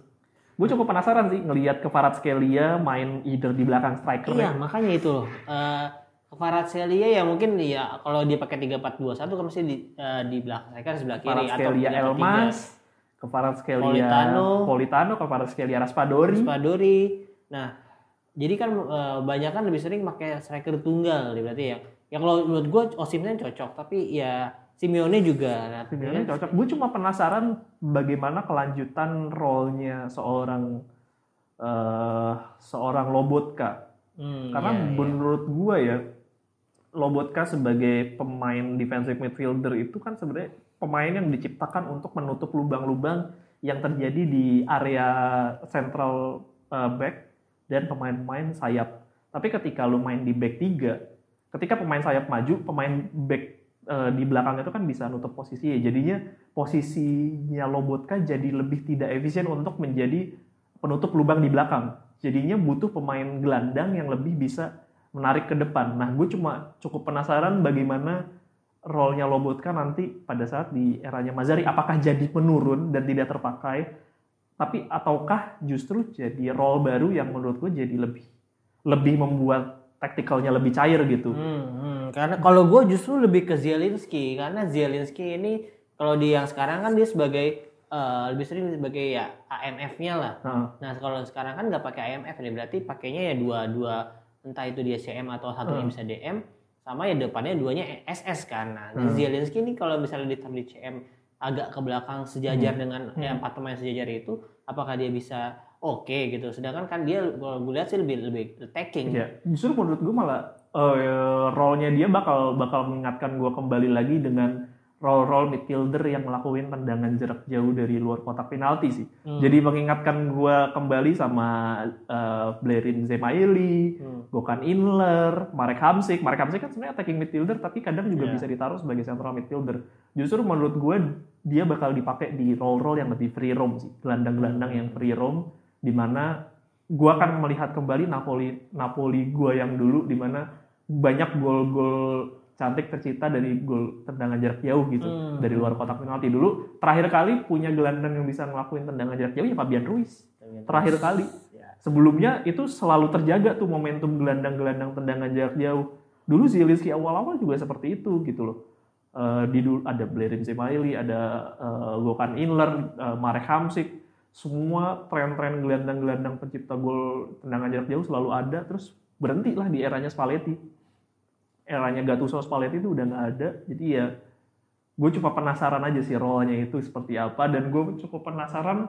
S1: Gue cukup penasaran sih ngelihat Kvaratskhelia main either di belakang striker
S2: Iya makanya itu loh. Eh Kvaratskhelia ya mungkin ya kalau dia pakai 3421 kan mesti di eh, di belakang kan sebelah kiri atau
S1: Kvaratskhelia
S2: 343.
S1: Elmas, Kvaratskhelia
S2: Politano.
S1: Politano, Kvaratskhelia Raspadori.
S2: Spadori. Nah, jadi kan eh, banyak kan lebih sering pakai striker tunggal ya berarti ya. Ya kalau menurut gue Osimhen cocok, tapi ya Simeone juga. Nah,
S1: Sebenarnya
S2: ya,
S1: cocok. Gue cuma penasaran bagaimana kelanjutan role-nya seorang eh seorang Lobotka.
S2: hmm,
S1: Karena
S2: iya, iya.
S1: menurut gue ya Lobotka sebagai pemain defensive midfielder itu kan sebenarnya pemain yang diciptakan untuk menutup lubang-lubang yang terjadi di area central uh, back dan pemain-pemain sayap. Tapi ketika lu main di back 3, ketika pemain sayap maju, pemain back uh, di belakang itu kan bisa nutup posisi ya. Jadinya posisinya Lobotka jadi lebih tidak efisien untuk menjadi penutup lubang di belakang. Jadinya butuh pemain gelandang yang lebih bisa menarik ke depan. Nah, gue cuma cukup penasaran bagaimana role-nya Lobotka nanti pada saat di eranya Mazari. Apakah jadi menurun dan tidak terpakai? Tapi ataukah justru jadi role baru yang menurut gue jadi lebih lebih membuat taktikalnya lebih cair gitu.
S2: Hmm, hmm. Karena kalau gue justru lebih ke Zielinski karena Zielinski ini kalau di yang sekarang kan dia sebagai eh, lebih sering sebagai ya AMF-nya lah.
S1: Nah,
S2: Nah kalau sekarang kan nggak pakai AMF ya berarti pakainya ya dua dua entah itu dia CM atau satunya
S1: Hmm.
S2: bisa DM sama ya depannya duanya SS kan. Nah
S1: Hmm.
S2: Zielinski ini kalau misalnya ditaruh di CM agak ke belakang sejajar
S1: Hmm.
S2: dengan
S1: Hmm.
S2: ya, empat pemain sejajar itu apakah dia bisa oke gitu. Sedangkan kan dia kalau gue lihat sih lebih lebih attacking.
S1: Ya, justru menurut gue malah eh, role-nya dia bakal bakal mengingatkan gue kembali lagi dengan role-role midfielder yang melakukan tendangan jarak jauh dari luar kotak penalti sih.
S2: Hmm.
S1: Jadi mengingatkan gue kembali sama eh, Blerin Zemaili,
S2: Hmm.
S1: Gokan Inler, Marek Hamsik. Marek Hamsik kan sebenarnya attacking midfielder tapi kadang juga
S2: Iya.
S1: bisa ditaruh sebagai central midfielder. Justru menurut gue dia bakal dipakai di role-role yang lebih free roam sih, gelandang-gelandang yang free roam di mana gue akan melihat kembali Napoli Napoli gue yang dulu di mana banyak gol-gol cantik tercipta dari gol tendangan jarak jauh gitu
S2: Hmm.
S1: dari luar kotak penalti. Dulu terakhir kali punya gelandang yang bisa ngelakuin tendangan jarak jauh ya Fabian Ruiz. Terakhir kali.
S2: Ya.
S1: sebelumnya itu selalu terjaga tuh momentum gelandang-gelandang tendangan jarak jauh dulu Zielinski awal-awal juga seperti itu gitu loh. Eh, di dulu ada Blerin Zemaili ada eh, Gökhan Inler eh, Marek Hamsik semua tren-tren gelandang-gelandang pencipta gol tendangan jarak jauh selalu ada terus berhenti lah di eranya Spalletti. Eranya Gattuso Spalletti itu udah nggak ada. Jadi ya gue cuma penasaran aja sih role-nya itu seperti apa. Dan gue cukup penasaran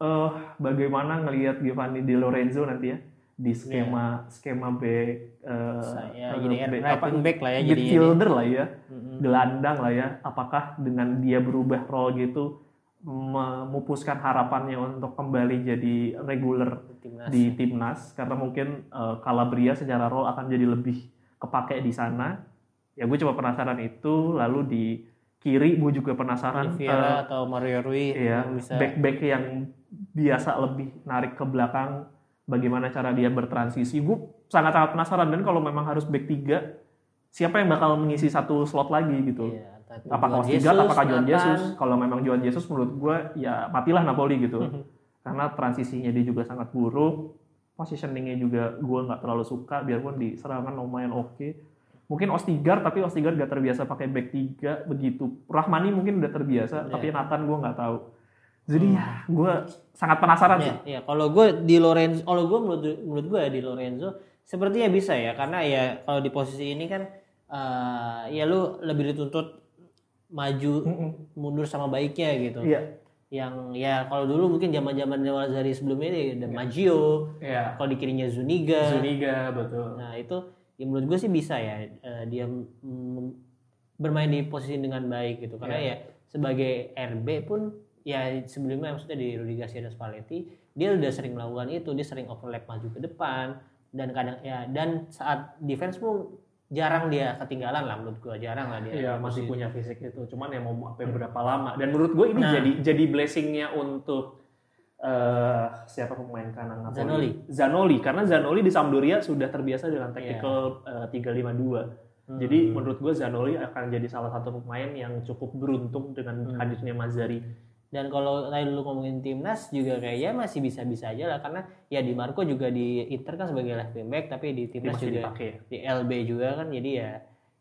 S1: eh bagaimana ngelihat Giovanni Di Lorenzo nanti ya di skema skema back eh,
S2: Saya
S1: eh,
S2: jadi
S1: back- apa,
S2: lah ya
S1: midfielder lah ya
S2: Mm-mm.
S1: gelandang lah ya. Apakah dengan dia berubah role gitu memupuskan harapannya untuk kembali jadi reguler
S2: Timnas.
S1: di timnas karena mungkin eh, Calabria secara role akan jadi lebih kepake di sana. Ya gue coba penasaran itu lalu di kiri gue juga penasaran
S2: Oliveira atau Mario Rui
S1: ya
S2: yang bisa
S1: back-back yang biasa lebih narik ke belakang bagaimana cara dia bertransisi. Gue sangat-sangat penasaran dan kalau memang harus back 3 siapa yang bakal mengisi satu slot lagi gitu?
S2: Iya, entah itu
S1: apakah
S2: Juan
S1: Ostigard,
S2: Jesus,
S1: apakah kalau memang John Jesus menurut gue ya matilah Napoli gitu
S2: Mhm.
S1: karena transisinya dia juga sangat buruk positioningnya juga gue nggak terlalu suka biarpun di serangan lumayan oke mungkin Ostigar tapi Ostigar gak terbiasa pakai back tiga begitu. Rahmani mungkin udah terbiasa
S2: Iya.
S1: tapi Nathan gue nggak tahu. Jadi ya gue sangat penasaran sih.
S2: Ya, ya kalau gue di Lorenzo, kalau gue menurut menurut gue ya di Lorenzo sepertinya bisa ya karena ya kalau di posisi ini kan eh, ya lu lebih dituntut maju mundur sama baiknya gitu.
S1: Iya.
S2: Yang ya kalau dulu mungkin zaman-zaman dari sebelumnya ini ada Maggio,
S1: Iya.
S2: kalau di kirinya Zuniga.
S1: Zuniga betul.
S2: Nah itu ya menurut gue sih bisa ya eh, dia bermain di posisi dengan baik gitu karena ya sebagai RB pun ya sebelumnya maksudnya di Rudi Garcia dan Spalletti dia udah sering melakukan itu dia sering overlap maju ke depan dan kadang ya dan saat defense pun jarang dia ketinggalan lah menurut gue jarang lah dia
S1: Iya masih punya fisik itu, cuman ya mau sampai berapa lama. Dan menurut gue ini
S2: Nah.
S1: jadi jadi blessingnya untuk eh siapa pemain kanan Napoli?
S2: Zanoli.
S1: Zanoli, karena Zanoli di Sampdoria sudah terbiasa dengan
S2: Iya.
S1: tactical eh, 352.
S2: Hmm.
S1: Jadi menurut gue Zanoli akan jadi salah satu pemain yang cukup beruntung dengan
S2: Hmm.
S1: hadirnya Mazzari.
S2: Dan kalau tadi dulu ngomongin timnas juga kayaknya masih bisa-bisa aja lah karena ya di Marco juga di Inter kan sebagai left back tapi di timnas
S1: masih
S2: juga
S1: dipakai.
S2: di LB juga kan jadi ya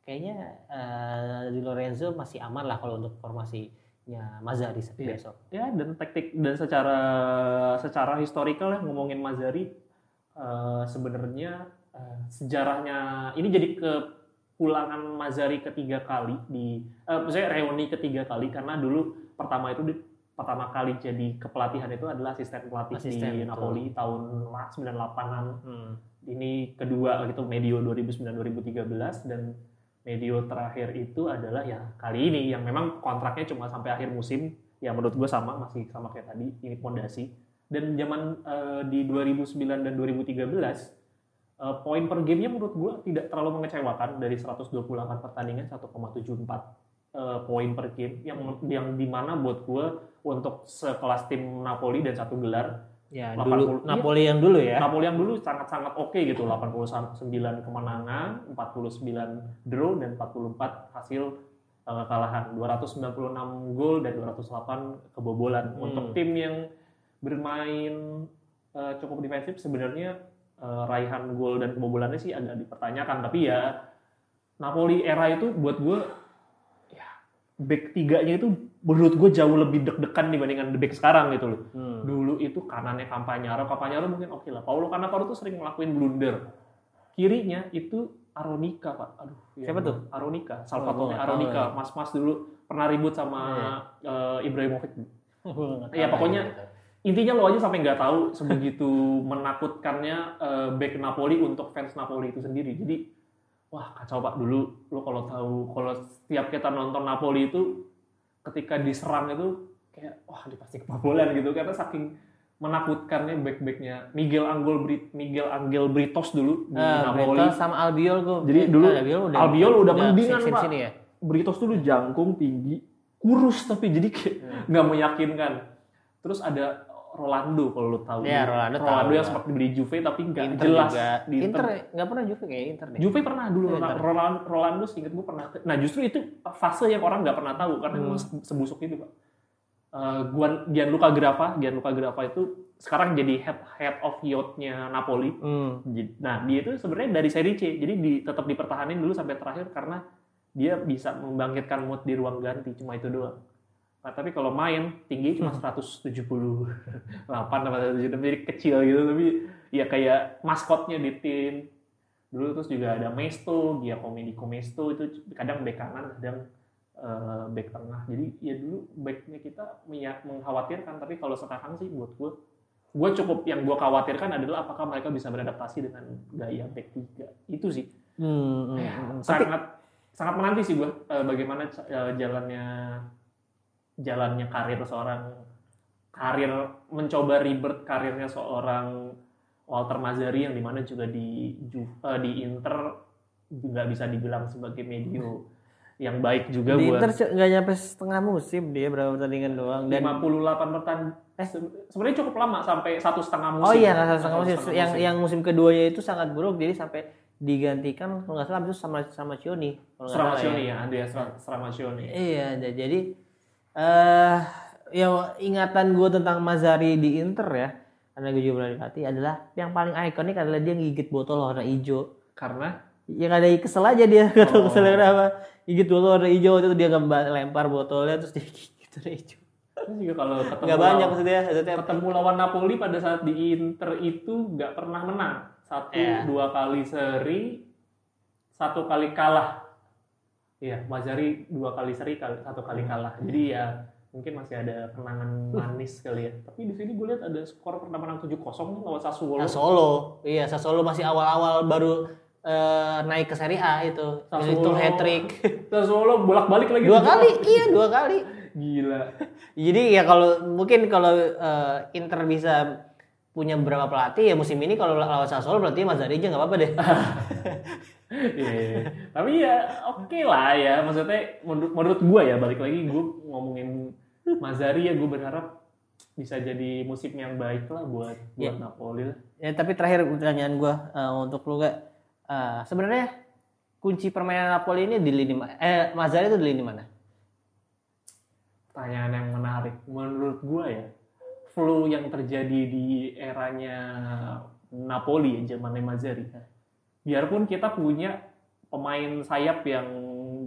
S2: kayaknya eh, di Lorenzo masih aman lah kalau untuk formasinya Mazzari
S1: Iya.
S2: besok.
S1: Ya dan taktik dan secara secara historical ya ngomongin Mazzari eh, sebenarnya eh, sejarahnya ini jadi kepulangan Mazzari ketiga kali di eh, maksudnya reuni ketiga kali karena dulu pertama itu di, pertama kali jadi kepelatihan itu adalah asisten pelatih
S2: Asisten,
S1: di
S2: betul.
S1: Napoli tahun 98-an
S2: Hmm.
S1: ini kedua gitu medio 2009-2013 dan medio terakhir itu adalah ya kali ini yang memang kontraknya cuma sampai akhir musim ya menurut gue sama masih sama kayak tadi ini pondasi dan zaman eh, di 2009 dan 2013 eh, poin per gamenya menurut gue tidak terlalu mengecewakan dari 128 pertandingan 1,74 eh, poin per game yang yang di mana buat gue untuk sekelas tim Napoli dan satu gelar
S2: Ya
S1: 80,
S2: dulu. Napoli yang dulu ya.
S1: Napoli yang dulu sangat-sangat oke gitu, 89 kemenangan, 49 draw dan 44 hasil eh, kekalahan, 296 gol dan 208 kebobolan.
S2: Hmm.
S1: Untuk tim yang bermain eh, cukup defensif sebenarnya eh, raihan gol dan kebobolannya sih agak dipertanyakan, tapi ya Napoli era itu buat gue ya back tiganya itu menurut gue jauh lebih deg-degan dibandingkan the back sekarang gitu loh
S2: Hmm.
S1: dulu itu kanannya Campagnaro, Campagnaro mungkin oke lah. Paulo Cannavaro tuh sering ngelakuin blunder. Kirinya itu Aronika, Pak. Aduh,
S2: Siapa tuh?
S1: Aronika,
S2: Oh,
S1: Salvatore
S2: tahu
S1: Aronika.
S2: ya.
S1: Mas-mas dulu pernah ribut sama eh, Ibrahimovic.
S2: Gua nggak
S1: Iya,
S2: tahu.
S1: pokoknya intinya lo aja sampai nggak tahu sebegitu menakutkannya eh, back Napoli untuk fans Napoli itu sendiri. Jadi wah kacau Pak dulu lo kalau tahu kalau setiap kita nonton Napoli itu ketika diserang itu kayak wah dia pasti kebobolan gitu karena saking menakutkannya back-backnya Miguel Angel Brit Miguel Angel Britos dulu di
S2: Ah,
S1: Napoli.
S2: Britos sama Albiol gue.
S1: Jadi dulu
S2: Albiol udah,
S1: Albiol udah mendingan,
S2: sini,
S1: Pak.
S2: sini ya.
S1: Britos dulu jangkung tinggi, kurus tapi jadi kayak
S2: Hmm.
S1: nggak meyakinkan. Terus ada Rolando kalau lo tahu.
S2: Iya, Rolando tahu,
S1: yang
S2: Pak.
S1: sempat dibeli Juve tapi nggak jelas
S2: juga.
S1: di
S2: Inter
S1: Inter.
S2: nggak pernah Juve kayak Inter deh.
S1: Juve pernah dulu
S2: Iya, Inter.
S1: Rolando, Rolando seingat gue pernah. Nah justru itu fase yang orang nggak pernah tahu karena
S2: Hmm.
S1: sebusuk itu pak. Eh, Guan Gianluca Grappa, Gianluca Grappa itu sekarang jadi head head of youth-nya Napoli.
S2: Hmm.
S1: Nah, dia itu sebenarnya dari seri C, jadi di, tetap dipertahanin dulu sampai terakhir karena dia bisa membangkitkan mood di ruang ganti, cuma itu doang. Nah, tapi kalau main tinggi cuma 178 apa 177, jadi kecil gitu, tapi ya kayak maskotnya di tim. Dulu terus juga ada Mesto, Giacomo Di Mesto itu kadang bek kanan, kadang eh, bek tengah. Jadi ya dulu backnya kita mengkhawatirkan, tapi kalau sekarang sih buat gue gue cukup yang gue khawatirkan adalah apakah mereka bisa beradaptasi dengan gaya back tiga itu sih
S2: Hmm, hmm. Tapi
S1: sangat sangat menanti sih gue eh, bagaimana eh, jalannya jalannya karir seorang karir mencoba ribet karirnya seorang Walter Mazzari yang di mana juga di Ju- eh, di Inter juga bisa dibilang sebagai medio yang baik juga
S2: di
S1: buat
S2: Inter nggak nyampe setengah musim dia berapa pertandingan doang dan
S1: 58 pertandingan eh se- sebenarnya cukup lama sampai satu setengah musim
S2: Oh iya, nggak salah setengah
S1: Satu
S2: musim.
S1: setengah
S2: Yang
S1: musim.
S2: yang musim keduanya itu sangat buruk, jadi sampai digantikan kalau nggak salah itu sama sama Cioni. Kalau nggak salah
S1: Stramaccioni ya, Andrea Stra- Stramaccioni.
S2: Iya, jadi eh ya ingatan gue tentang Mazzari di Inter ya, karena gue juga pernah dilatih adalah yang paling ikonik adalah dia gigit botol warna hijau.
S1: Karena?
S2: Yang ada kesel aja dia gak tau kesel kenapa. Gigit botol warna hijau itu dia nggak lempar botolnya terus dia gigit warna hijau.
S1: Terus juga kalau ketemu
S2: nggak banyak
S1: lawan-
S2: maksudnya maksudnya
S1: ketemu lawan Napoli pada saat di Inter itu nggak pernah menang. Satu
S2: Iya.
S1: dua kali seri satu kali kalah iya Mazzari dua kali seri satu kali kalah. Jadi ya mungkin masih ada kenangan manis kali ya. Tapi di sini gue lihat ada skor pernah menang 7-0 nih lawan Sassuolo.
S2: Sassuolo. Iya Sassuolo masih awal-awal baru eh, naik ke Serie A itu.
S1: Sassuolo.
S2: itu hat trick
S1: Sassuolo bolak-balik lagi.
S2: Dua
S1: 7-0.
S2: kali iya dua kali.
S1: Gila.
S2: Jadi ya kalau mungkin kalau eh, Inter bisa punya beberapa pelatih ya musim ini kalau lawan Sassuolo berarti Mazzari aja nggak apa-apa deh
S1: Iya. Tapi ya oke lah ya. Maksudnya menurut, menurut gue ya balik lagi gue ngomongin Mazzari ya gue berharap bisa jadi musim yang baik lah buat buat
S2: Iya.
S1: Napoli lah.
S2: Ya, tapi terakhir pertanyaan gua eh, untuk lu gak eh, sebenarnya kunci permainan Napoli ini di lini eh Mazzari itu di lini mana?
S1: Pertanyaan yang menarik menurut gue ya flow yang terjadi di eranya Napoli ya zamannya Mazzari. Biarpun kita punya pemain sayap yang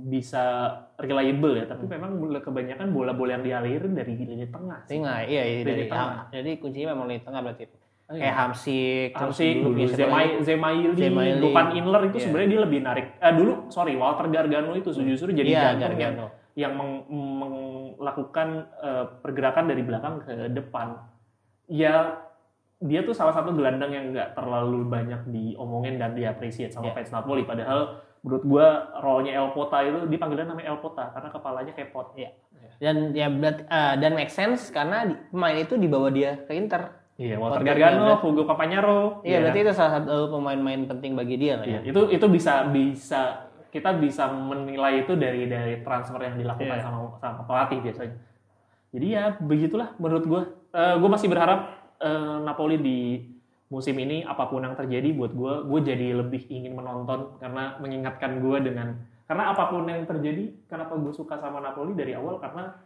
S1: bisa reliable ya, tapi memang kebanyakan bola-bola yang dialirin dari lini tengah. sih.
S2: Tengah, iya, iya
S1: Lini
S2: dari
S1: tengah.
S2: jadi kuncinya memang lini tengah berarti.
S1: Oh, iya.
S2: Kayak Hamsik,
S1: Hamsik
S2: dulu
S1: Zemai,
S2: lagi?
S1: Zemaili,
S2: Zemaili.
S1: Dupin Inler itu
S2: Iya.
S1: sebenarnya dia lebih narik. Eh dulu, sorry, Walter Gargano itu justru jadi
S2: Iya,
S1: jantung yang, yang meng- melakukan eh, pergerakan dari belakang ke depan. Ya, dia tuh salah satu gelandang yang nggak terlalu banyak diomongin dan diapresiasi sama
S2: Iya.
S1: fans Napoli. Padahal menurut gua role-nya El Pota itu dipanggilan namanya El Pota karena kepalanya kayak pot.
S2: Iya. Dan ya berat, eh, dan make sense karena pemain itu dibawa dia ke Inter.
S1: Iya, Walter
S2: Walter
S1: Gargano. Hugo Campagnaro.
S2: Iya, berarti itu salah satu pemain-pemain penting bagi dia lah
S1: Iya,
S2: ya.
S1: itu itu bisa bisa kita bisa menilai itu dari dari transfer yang dilakukan
S2: Iya.
S1: sama sama pelatih biasanya. Jadi ya begitulah menurut gue. gue masih berharap eh, Napoli di musim ini apa pun yang terjadi buat gue, gue jadi lebih ingin menonton karena mengingatkan gue dengan karena apa pun yang terjadi, kenapa gue suka sama Napoli dari awal karena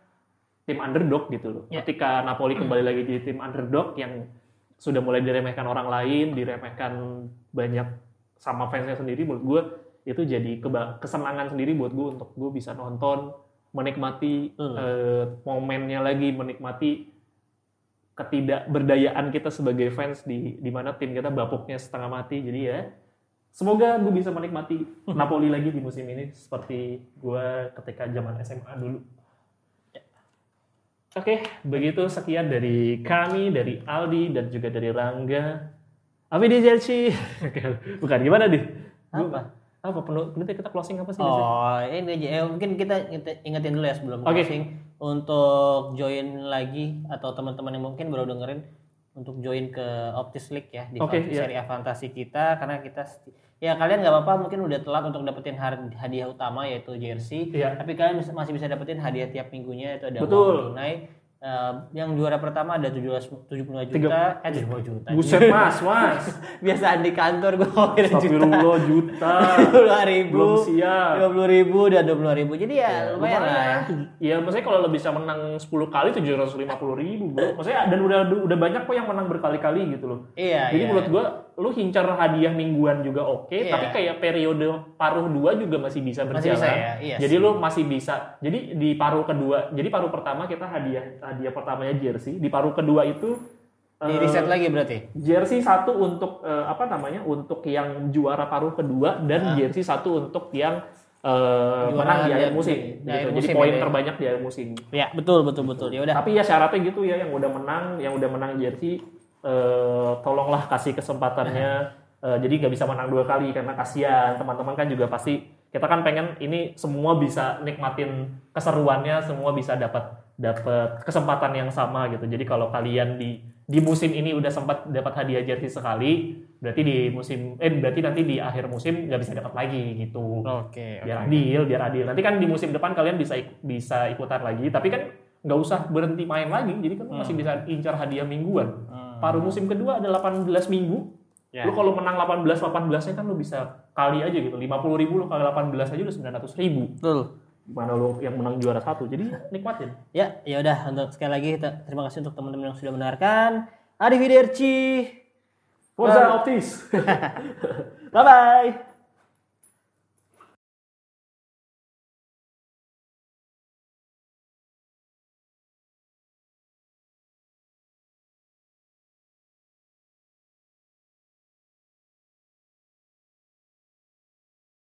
S1: tim underdog gitu loh.
S2: Iya.
S1: Ketika Napoli kembali lagi jadi tim underdog yang sudah mulai diremehkan orang lain, diremehkan banyak sama fansnya sendiri, menurut gue itu jadi kesenangan sendiri buat gue untuk gue bisa nonton, menikmati
S2: Hmm.
S1: eh, momennya lagi, menikmati ketidakberdayaan kita sebagai fans di di mana tim kita bapuknya setengah mati. Jadi ya semoga gue bisa menikmati Napoli lagi di musim ini seperti gue ketika zaman SMA dulu. Oke, begitu sekian dari kami, dari Aldi dan juga dari Rangga. Apa di Jelci? Bukan gimana deh?
S2: Apa?
S1: Apa penuh? Nanti kita closing apa sih?
S2: Oh, ini aja. Eh, mungkin kita inget- ingetin dulu ya sebelum
S1: Oke.
S2: closing untuk join lagi atau teman-teman yang mungkin baru dengerin untuk join ke Optis League ya di fantasi-
S1: iya.
S2: seri A fantasi kita karena kita ya kalian nggak apa-apa mungkin udah telat untuk dapetin hadiah utama yaitu jersey
S1: Iya.
S2: tapi kalian masih bisa dapetin hadiah tiap minggunya itu ada
S1: Betul.
S2: uang tunai Eh, yang juara pertama ada 17 75 juta eh 75 juta
S1: Buset mas, mas.
S2: biasaan di kantor gue ngomongin juta
S1: juta.
S2: dua ribu
S1: Belum siap.
S2: lima puluh ribu dan dua puluh ribu jadi ya lumayan lah ya
S1: Ya maksudnya kalau lo bisa menang 10 kali 750 ribu bro. Maksudnya dan udah udah banyak kok yang menang berkali-kali gitu loh.
S2: iya
S1: Jadi
S2: iya.
S1: menurut gua lu hincar hadiah mingguan juga oke,
S2: Iya.
S1: tapi kayak periode paruh dua juga masih bisa
S2: Masih
S1: berjalan.
S2: bisa ya, iya
S1: jadi
S2: sih.
S1: lu masih bisa. Jadi di paruh kedua, jadi paruh pertama kita hadiah hadiah pertamanya jersey, di paruh kedua itu
S2: di
S1: eh,
S2: reset lagi berarti
S1: jersey satu untuk eh, apa namanya? Untuk yang juara paruh kedua dan jersey satu untuk yang
S2: Juara
S1: menang di akhir musim.
S2: di
S1: gitu. Jadi
S2: musim
S1: poin
S2: ya.
S1: terbanyak di akhir musim.
S2: ya betul betul betul ya udah
S1: Tapi ya syaratnya gitu ya yang udah menang, yang udah menang jersey eh, tolonglah kasih kesempatannya. Eh, jadi nggak bisa menang dua kali karena kasihan. Teman-teman kan juga pasti kita kan pengen ini semua bisa nikmatin keseruannya, semua bisa dapat dapat kesempatan yang sama gitu. Jadi kalau kalian di di musim ini udah sempat dapat hadiah jersey sekali, berarti di musim eh berarti nanti di akhir musim nggak bisa dapat lagi gitu.
S2: Oke
S1: biar adil biar adil. Nanti kan di musim depan kalian bisa ik- bisa ikutan lagi. Tapi kan nggak usah berhenti main lagi. Jadi kan masih bisa incar hadiah mingguan.
S2: Hmm.
S1: Paruh musim kedua ada 18 minggu.
S2: Ya.
S1: lu kalau menang 18 18 nya kan lu bisa kali aja gitu. 50 ribu lu kali 18 aja udah 900 ribu.
S2: Betul.
S1: Mana lu yang menang juara satu? Jadi nikmatin.
S2: Ya ya udah. Untuk sekali lagi kita- terima kasih untuk teman-teman yang sudah mendengarkan. Arrivederci
S1: Forza Optis.
S2: Bye bye